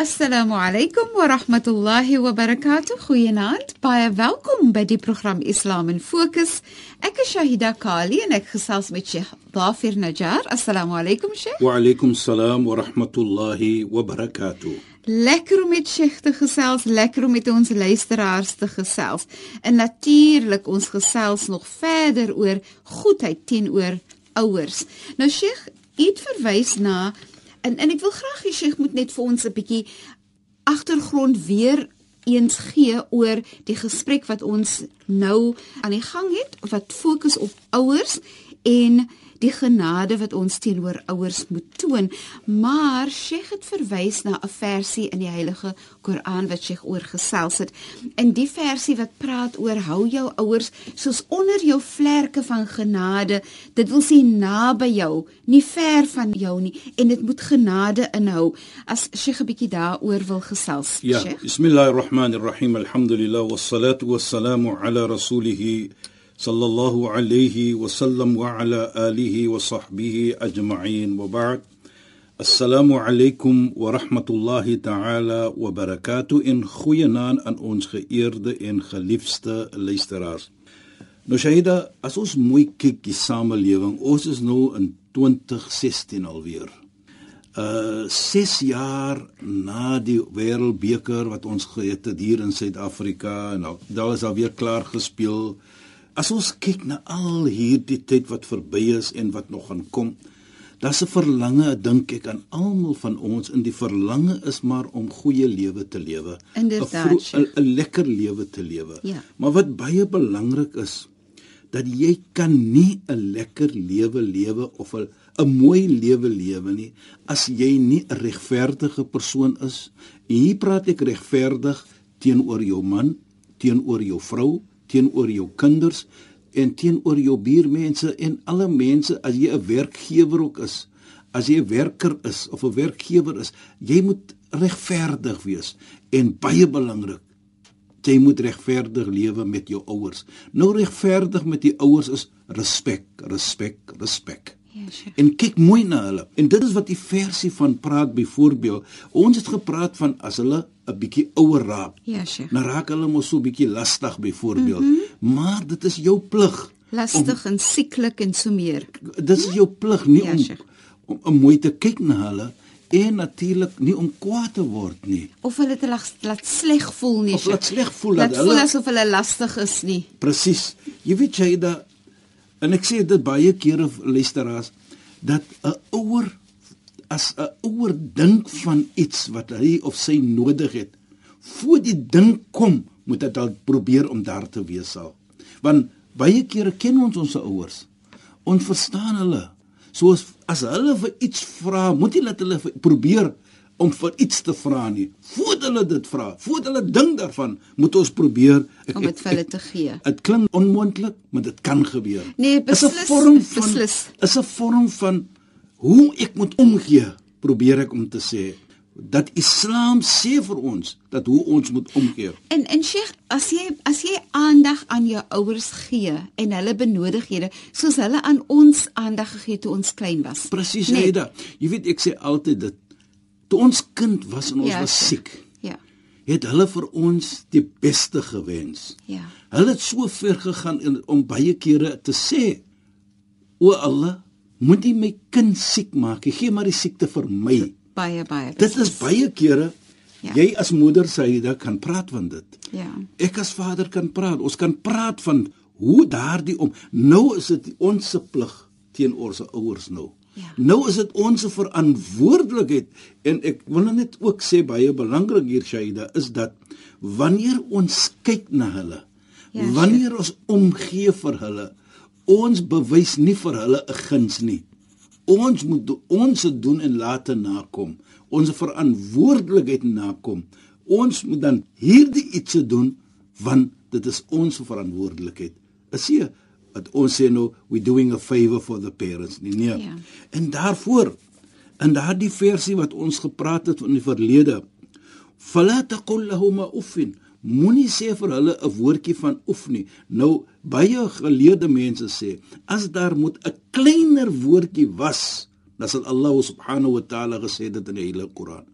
Assalamu alaykum wa rahmatullahi wa barakatuh. Goeienaand. Baie welkom by die program Islam in Fokus. Ek is Shahida Kali en ek gesels met Sheikh Dafir Najjar. Assalamu alaykum Sheikh. Wa alaykum salaam wa rahmatullahi wa barakatuh. Lekker om met Sheikh te gesels, lekker om met ons luisteraars te gesels. En natuurlik ons gesels nog verder oor goedheid teenoor ouers. Nou Sheikh, het verwys na En en ek wil graag hê Sheikh moet net vir ons 'n bietjie agtergrond weer eens gee oor die gesprek wat ons nou aan die gang het wat fokus op ouers en die genade wat ons teenoor ouers moet toon. Maar Sheikh het verwys na 'n versie in die Heilige Koran wat Sheikh oorgesels het. In die versie wat praat oor hou jou ouers soos onder jou vlerke van genade. Dit wil sê naby jou, nie ver van jou nie en dit moet genade inhou. As Sheikh 'n bietjie daaroor wil gesels. Ja, Sheikh. bismillahirrahmanirrahim. Alhamdulillah wassalatu wassalamu ala rasulih صلى الله عليه وسلم وعلى آله وصحبه أجمعين وبعد السلام عليكم ورحمة الله تعالى وبركاته إن خوينان أن ons geëerde en geliefde luisteraars. Nou Shaida, as ons mooi kyk die samelewing, ons is nou in 2016 alweer. Uh 6 jaar na die wêreldbeker wat ons gehad het hier in Suid-Afrika en nou, daar is al weer klaar gespeel. As ons kyk na al hierdie tyd wat verby is en wat nog gaan kom, daar's 'n verlange, dink ek aan almal van ons in die verlange is maar om goeie lewe te lewe, 'n lekker lewe te lewe. Ja. Maar wat baie belangrik is, dat jy kan nie 'n lekker lewe lewe of 'n 'n mooi lewe lewe nie as jy nie 'n regverdige persoon is. En hier praat ek regverdig teenoor jou man, teenoor jou vrou, teenoor jou kinders en teenoor jou buurmense en alle mense as jy 'n werkgewer ook is as jy 'n werker is of 'n werkgewer is jy moet regverdig wees en baie belangrik jy moet regverdig lewe met jou ouers nou regverdig met die ouers is respek respek respek Ja, Sheikh. en kyk mooi na hulle. En dit is wat die versie van praat byvoorbeeld. Ons het gepraat van as hulle 'n bietjie ouer raak. Ja, Sheikh. Dan raak hulle mos so 'n bietjie lastig byvoorbeeld. Mm -hmm. Maar dit is jou plig. Lastig en sieklik en so meer. Dit is jou plig nie Ja, om Sheikh. om, om mooi te kyk na hulle en natuurlik nie om kwaad te word nie. Of hulle te laat, laat sleg voel nie. Of laat sleg voel laat dat voel hulle asof hulle lastig is nie. Presies. Jy weet jy dat en ek sê dit baie kere luisteraars dat 'n ouer as 'n ouer dink van iets wat hy of sy nodig het, voor die ding kom, moet dit al probeer om daar te wees al. Want baie kere ken ons ons ouers. Ons verstaan hulle. Soos as hulle vir iets vra, moet jy laat hulle probeer om vir iets te vra nie. Voordat hulle dit vra, voordat hulle dink daarvan, moet ons probeer om dit vir hulle te gee. Dit klink onmoontlik, maar dit kan gebeur. Nee, Is 'n beslis, vorm van beslis. is 'n vorm van hoe ek moet omgee, probeer ek om te sê dat Islam sê vir ons dat hoe ons moet omgee. En en Sheikh, as jy as jy aandag aan jou ouers gee en hulle benodighede soos hulle aan ons aandag gegee het toe ons klein was. Presies, Nee. Jy weet ek sê altyd dit toe ons kind was en ons Ja, was siek, Ja. het hulle vir ons die beste gewens. Ja. Hulle het so ver gegaan in, om baie kere te sê: "O Allah, moet U my kind siek maak. Gee gee maar die siekte vir my." Baie baie. Dit is baie kere Ja. jy as moeder jy kan praat van dit. Ja. Ek as vader kan praat. Ons kan praat van hoe daardie om nou is dit ons se plig teenoor se ouers nou. Ja. Nou is dit ons verantwoordelikheid en ek wil nou net ook sê baie belangrik hier Shaida is dat wanneer ons kyk na hulle, Ja, wanneer ons omgee vir hulle, ons bewys nie vir hulle 'n guns nie. Ons moet do, ons het doen en late nakom. Ons verantwoordelikheid nakom. Ons moet dan hierdie iets doen want dit is ons verantwoordelikheid. Is jy wat ons sê nou we doing a favor for the parents nie nee. Ja. En daarvoor in daardie versie wat ons gepraat het in die verlede fala taqul lahum uffin moenie sê vir hulle 'n woordjie van oef nie nou baie geleerde mense sê as daar moet 'n kleiner woordjie was dan sal Allah subhanahu wa taala gesê dit in die heilige Koran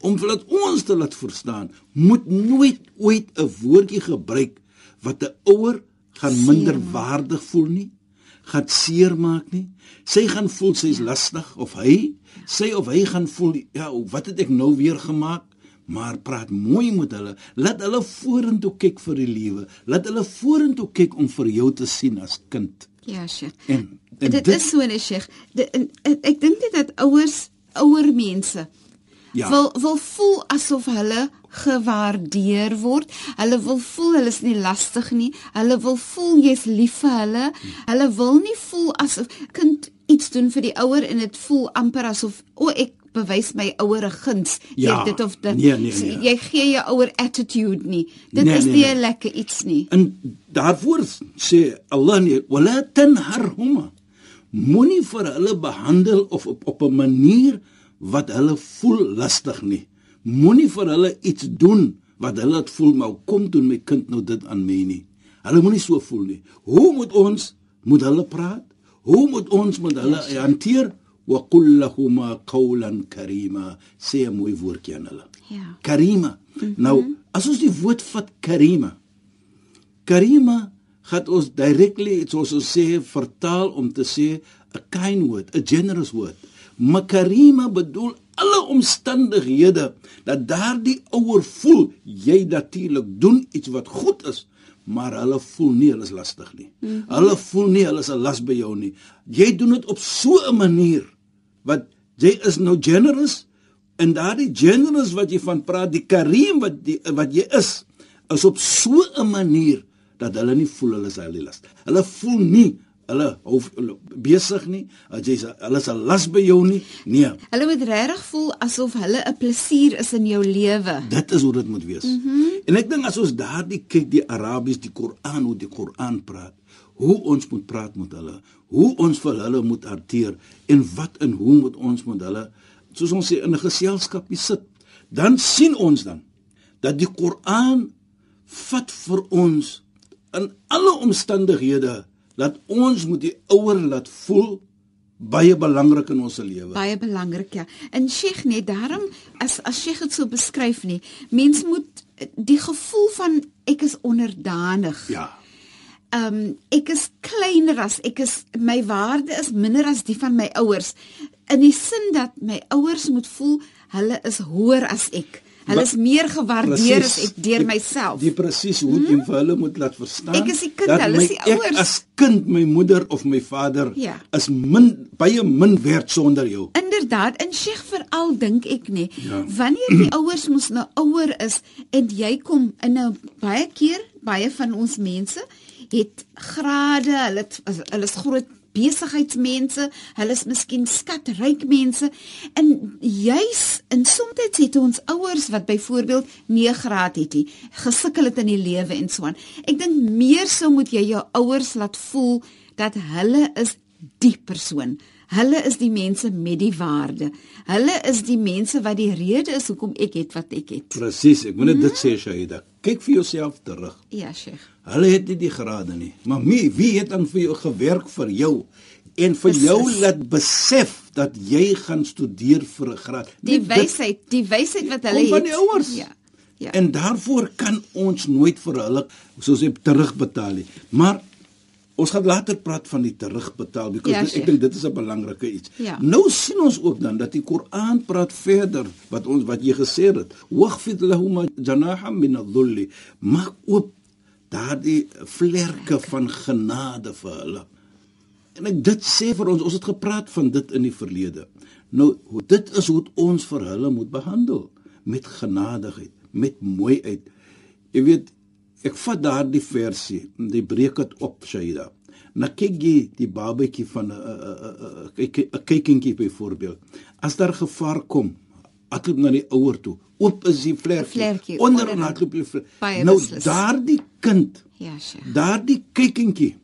om vir laat ons te laat verstaan moet nooit ooit 'n woordjie gebruik wat 'n ouer gaan minder waardig voel nie gaan seermaak nie. Sy gaan voel sy's lastig of hy, sy of hy gaan voel ja, wat het ek nou weer gemaak? Maar praat mooi met hulle. Laat hulle vorentoe kyk vir die lewe. Laat hulle vorentoe kyk om vir jou te sien as kind. Ja, Sheikh. En, en dit, dit is so 'n Sheikh. Ek dink net dat ouers, ouer mense Ja. wil wil voel asof hulle gewaardeer word. Hulle wil voel hulle is nie lastig nie. Hulle wil voel jy's lief vir hulle. Hulle wil nie voel asof kind iets doen vir die ouer en dit voel amper asof o ek bewys my ouer 'n guns. Jy Ja. dit of dit. Nee, nee, nee. Jy gee jou ouer attitude nie. Dit Nee, is nee, nie nee. lekker iets nie. En daarvoor sê Allah nie wala tanharhuma. Moenie vir hulle behandel of op op 'n manier wat hulle voel lastig nie. Moenie vir hulle iets doen wat hulle dit voel maar kom doen my kind nou dit aan my nie. Hulle moenie so voel nie. Hoe moet ons moet hulle praat? Hoe moet ons met hulle yes. hanteer? Wa qul lahumā qawlan karīmā. Sê 'n mooi woordjie aan hulle. Ja. Karima. Mm -hmm. Nou, as ons die woord vat Karima. Karima gaan ons directly soos ons sê vertaal om te sê 'n kind word, 'n generous word. Maar Karima bedoel alle omstandighede dat daardie ouer voel jy natuurlik doen iets wat goed is, maar hulle voel nie hulle is lastig nie. Mm -hmm. Hulle voel nie hulle is 'n las by jou nie. Jy doen dit op so 'n manier wat jy is nou generous en daardie generous wat jy van praat, die karim wat die, wat jy is, is op so 'n manier dat hulle nie voel hulle is hulle las. Hulle voel nie hulle hulle besig nie, as jy hulle is 'n las by jou nie. Nee, Hulle moet regtig voel asof hulle 'n plesier is in jou lewe. dit is hoe dit moet wees. Mm -hmm. En ek dink as ons daardie kyk die Arabies, die Koran, hoe die Koran praat, hoe ons moet praat met hulle, hoe ons vir hulle moet hanteer en wat en hoe moet ons met hulle soos ons sê in 'n geselskapie sit, dan sien ons dan dat die Koran vat vir ons in alle omstandighede dat ons moet die ouer laat voel baie belangrik in ons lewe. Baie belangrik ja. En Sheikh net daarom as as Sheikh dit so beskryf nie, mens moet die gevoel van ek is onderdanig. Ja. Ehm um, ek is kleiner as ek is my waarde is minder as die van my ouers in die sin dat my ouers moet voel hulle is hoër as ek. Hulle is meer gewaardeer as Presies. ek deur myself. Die presies hoe jy vir hulle moet laat verstaan. Ek is die kind, hulle is die Ek ouers. as kind my moeder of my vader Ja. is min baie min werd sonder jou. Inderdaad, in Sheikh veral dink ek nê, Ja. wanneer die ouers mos nou ouer is en jy kom in nou baie keer baie van ons mense het grade, hulle het, hulle is groot besigheidsmense, hulle is miskien skatryk mense en juis in soms het ons ouers wat byvoorbeeld nie graad het nie, gesukkel het in die lewe en so aan. Ek dink meer sou moet jy jou ouers laat voel dat hulle is die persoon. Hulle is die mense met die waarde. Hulle is die mense wat die rede is hoekom ek het wat ek het. Presies, ek moet net dit sê Shaida. Kyk vir jouself terug. Ja, Sheikh. Hulle het nie die grade nie. Maar wie wie het dan vir jou gewerk vir jou en vir jou Precies. laat besef dat jy gaan studeer vir 'n graad? Die dit wysheid, die wysheid wat hulle kom van het. die ouers. Ja. Ja. En daarvoor kan ons nooit vir hulle soos ek terugbetaal nie. Maar ons gaan later praat van die terugbetaal because Ja, dit- ek dink dit is 'n belangrike iets. Ja. Nou sien ons ook dan dat die Koran praat verder wat ons wat jy gesê het. Waghfid lahum janaha min adh-dhulli. Maak oop daardie vlerke van genade vir hulle. En ek dit sê vir ons, ons het gepraat van dit in die verlede. Nou, dit is hoe ons vir hulle moet behandel met genadigheid, met mooiheid. Jy weet, ek vat daardie versie, die breek dit op, Shaida. Nou kyk jy die babatjie van 'n 'n 'n kykentjie byvoorbeeld. As daar gevaar kom, hardloop na die ouer toe. Oop is die vlekkie. Onder en hardloop jy. Nou daardie kind. Ja, sja. Daardie kykentjie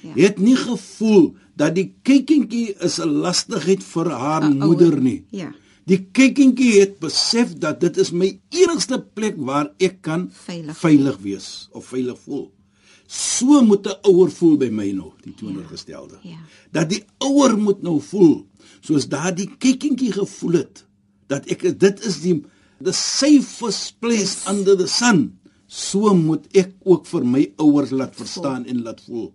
ja. het nie gevoel dat die kykentjie is 'n lastigheid vir haar moeder nie. Ja. Die kykentjie het besef dat dit is my enigste plek waar ek kan veilig, veilig wees of veilig voel. So moet 'n ouer voel by my nou, die teenoorgestelde. Ja. ja. Dat die ouer moet nou voel soos daardie kykentjie gevoel het dat ek dit is die the safest place under the sun so moet ek ook vir my ouers laat verstaan en laat voel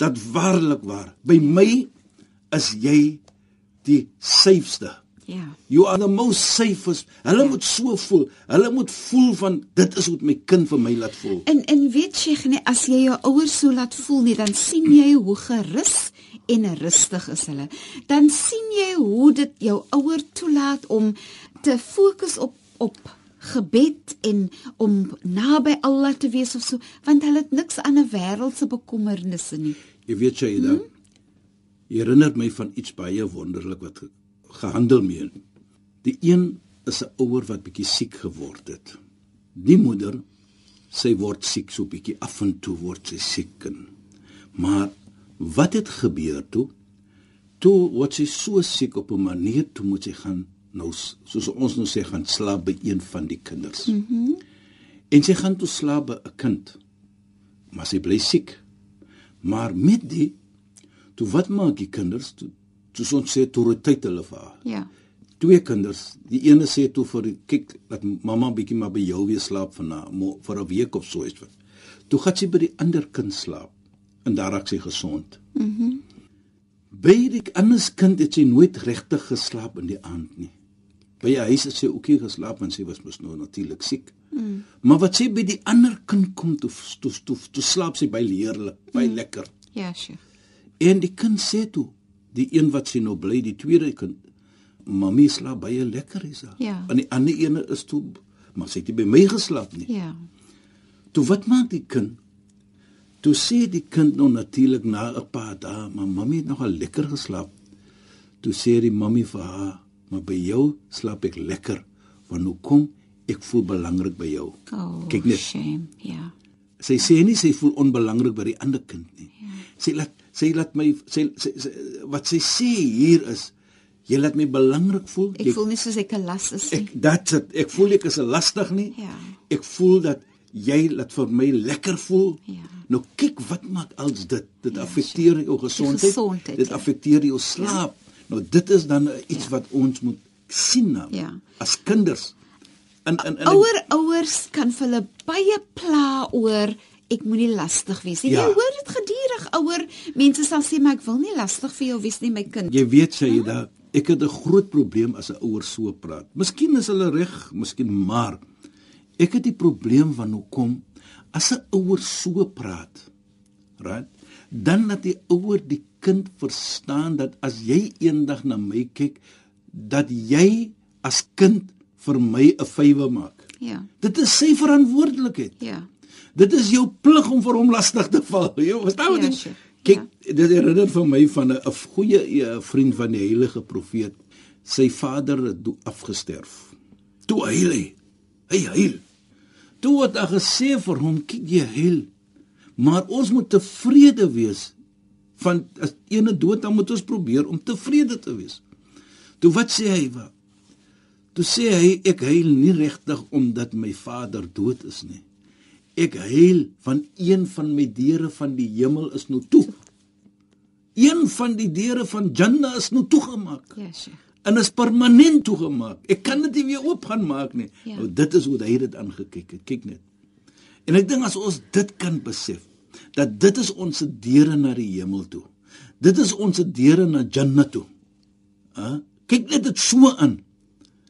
dat waarlik waar by my is jy die safeste ja you are the most safest hulle ja. moet so voel hulle moet voel van dit is hoe my kind vir my laat voel en en weet jy nee as jy jou ouers so laat voel nie dan sien jy hoe gerus en rustig is hulle dan sien jy hoe dit jou ouer toelaat om te fokus op op gebed en om naby Allah te wees of so want hulle het niks aan 'n wêreldse bekommernisse nie jy weet jy dan hmm? herinner my van iets baie wonderlik wat gehandel mee die een is 'n ouer wat bietjie siek geword het die moeder sy word siek so bietjie af en toe word sy siek maar wat het gebeur toe? Toe word sy so siek op 'n manier toe moet sy gaan nou soos ons nou sê gaan slaap by een van die kinders. Mhm. Mm en sy gaan toe slaap by 'n kind. Maar sy bly siek. Maar met die toe wat maak die kinders toe soos ons sê tyd hulle vir haar. Ja. Twee kinders, die ene sê toe vir die kyk dat mamma bietjie maar by jou weer slaap vanaand vir 'n week of so iets. Toe gaan sy by die ander kind slaap en daar raak sy gesond. Mhm. Mm by die anders kind het sy nooit regtig geslaap in die aand nie. By die huis het sy ook nie geslaap want sy was mos nou natuurlik siek. Mm. Maar wat sy by die ander kind kom toe toe toe, toe slaap sy by leerlik, by mm. lekker. Ja, sure. En die kind sê toe, die een wat sy nou bly, die tweede kind, mami slaap baie lekker is haar. Ja. En die ander ene is toe maar sy het nie by my geslaap nie. Ja. Toe wat maak die kind? Toe sê die kind nou natuurlik na 'n paar dae, maar mami het nogal lekker geslaap. Toe sê die mami vir haar, "Maar by jou slaap ek lekker, want hoe kom ek voel belangrik by jou?" Oh, Kyk net. Shame. Ja. Sy sê nie sy voel onbelangrik by die ander kind nie. Ja. Sy laat sy laat my sy, sy, sy wat sy sê hier is Jy laat my belangrik voel. Ek voel nie soos ek 'n las is nie. Ek dit ek voel ek is 'n lastig nie. Ja. Ek voel dat jy laat vir my lekker voel. Ja. Nou kyk wat maak als dit dit ja, affekteer jou gesondheid. gesondheid dit ja. affekteer jou slaap. Ja. Nou dit is dan iets ja. wat ons moet sien nou. Ja. As kinders. In in in ouer ouers kan vir hulle baie pla oor ek moenie lastig wees nie. Ja. Jy hoor dit gedurig ouer mense sal sê maar ek wil nie lastig vir jou wees nie my kind. Jy weet sy hmm? dat ek het 'n groot probleem as 'n ouer so praat. Miskien is hulle reg, miskien maar ek het die probleem van hoekom as 'n ouer so praat, right? Dan laat die ouer die kind verstaan dat as jy eendag na my kyk, dat jy as kind vir my 'n vywe maak. Ja. Dit is sy verantwoordelikheid. Ja. Dit is jou plig om vir hom lastig te val. Jy verstaan wat Ja, ek sure. Kyk, dit herinner vir my van 'n goeie eh, vriend van die heilige profeet. Sy vader het afgesterf. Toe huil hy. Hy huil. Toe het hy gesê vir hom, "Kyk jy huil, maar ons moet tevrede wees van as ene dood dan moet ons probeer om tevrede te wees." Toe wat sê hy? Wat? Toe sê hy, "Ek huil nie regtig omdat my vader dood is nie. Ek huil van een van my deure van die hemel is nou toe. Een van die deure van Jannah is nou toegemaak." Ja, sure. en is permanent toegemaak. Ek kan dit nie weer oop gaan maak nie. Ja. Nou dit is hoe hy dit aangekyk het. Kyk net. En ek dink as ons dit kan besef dat dit is ons deure na die hemel toe. Dit is ons deure na Jannah toe. Hæ? Kyk net dit so aan.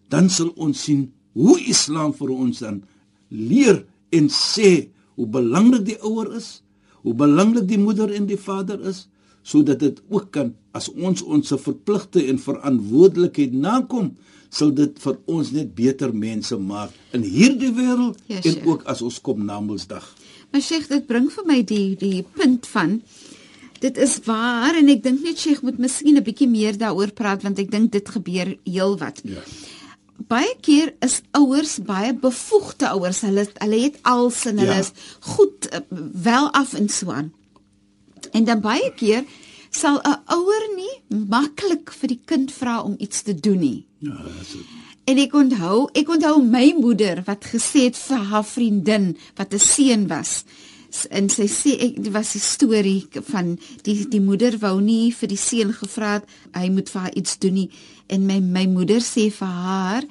Dan sal ons sien hoe Islam vir ons dan leer en sê hoe belangrik die ouer is, hoe belangrik die moeder en die vader is, sodat dit ook kan as ons ons verpligte en verantwoordelikheid nakom sal dit vir ons net beter mense maak in hierdie wêreld Ja, en ook as ons kom na Mondsdag. Maar Sheikh, dit bring vir my die die punt van dit is waar en ek dink net Sheikh moet miskien 'n bietjie meer daaroor praat want ek dink dit gebeur heelwat. Ja. Baie keer is ouers baie bevoegde ouers. Hulle hulle het als en hulle Ja. is goed uh, wel af en so aan. En dan baie keer sal 'n ouer nie maklik vir die kind vra om iets te doen nie. Ja, so. En ek onthou, ek onthou my moeder wat gesê het vir haar vriendin wat 'n seun was. En sy sê ek was 'n storie van die die moeder wou nie vir die seun gevra het hy moet vir haar iets doen nie en my my moeder sê vir haar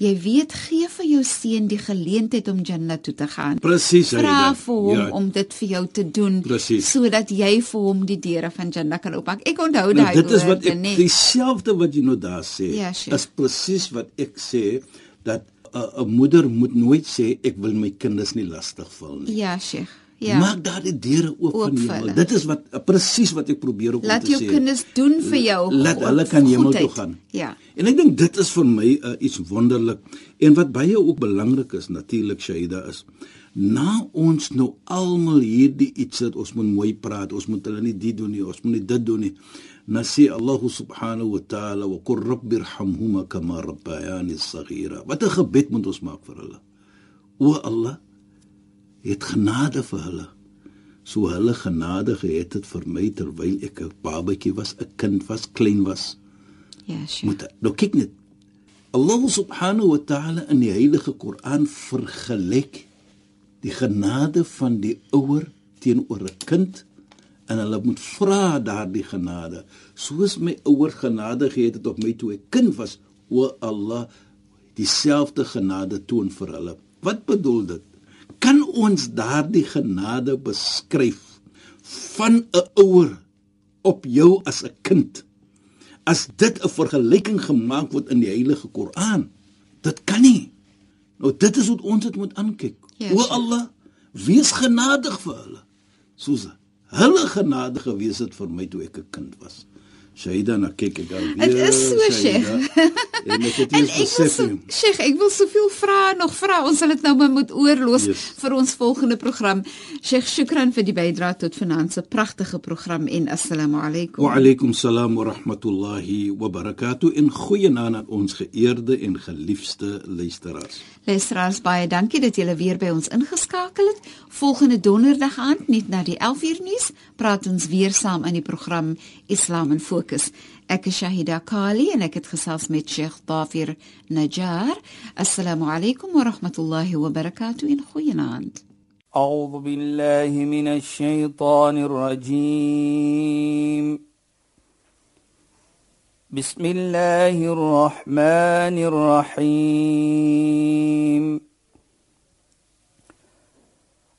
jy weet gee vir jou seun die geleentheid om Jannah toe te gaan. Presies, Vra vir hom Ja. om dit vir jou te doen Presies. sodat jy vir hom die deure van Jannah kan oopmaak. Ek onthou Nou, daai dit is wat woorde, ek nee. dieselfde wat jy nou daar sê. Ja, Sheikh. is presies wat ek sê dat 'n uh, moeder moet nooit sê ek wil my kinders nie lastig val nie. Ja, Sheikh. Ja. Maak daardie deure oop Oop van die hemel. Dit is wat presies wat ek probeer Laat om te jou sê. kinders doen vir jou. Laat hulle kan hemel toe gaan. Ja. En ek dink dit is vir my uh, iets wonderlik en wat baie ook belangrik is natuurlik Shaida is na ons nou almal hierdie iets het ons moet mooi praat ons moet hulle nie dit doen nie ons moet nie dit doen nie na sê Allah subhanahu wa ta'ala wa qur rabbirhamhuma kama rabbayani saghira wat 'n gebed moet ons maak vir hulle o Allah het genade vir hulle. So hulle genade gehad het vir my terwyl ek 'n babatjie was 'n kind was klein was. Ja, Sheikh. moet nou kyk net. Allah subhanahu wa ta'ala in die heilige Koran vergelyk die genade van die ouer teenoor 'n kind en hulle moet vra daardie genade. Soos my ouer genade gehad het op my toe ek kind was o Allah dieselfde genade toon vir hulle. Wat bedoel dit kan ons daardie genade beskryf van 'n ouer op jou as 'n kind as dit 'n vergelyking gemaak word in die heilige Koran. Dit kan nie. Nou dit is hoe ons dit moet aankyk. Ja, o. Allah, wees genadig vir hulle. Soos hulle genade gewees het vir my toe ek 'n kind was. Shaida, nou kyk ek alweer. Dit is so, Shaida. En ek het En wil besef. so, nie. Sheikh, ek wil soveel vrae nog vra. Ons sal dit nou maar moet oorloos Yes. vir ons volgende program. Sheikh, shukran vir die bydrae tot se pragtige program en assalamu alaykum. Wa alaykum salaam wa rahmatullahi wa barakatuh. En goeienaand aan ons geëerde en geliefde luisteraars. Luisteraars, baie dankie dat julle weer by ons ingeskakel het. Volgende donderdag aand net na die 11uur nuus praat ons weer saam in die program Islam in Fokus. تركس أك شاهدة قالي أنك تخصاص ميت شيخ طافر نجار السلام عليكم ورحمة الله وبركاته إن خويناند أعوذ بالله من الشيطان الرجيم بسم الله الرحمن الرحيم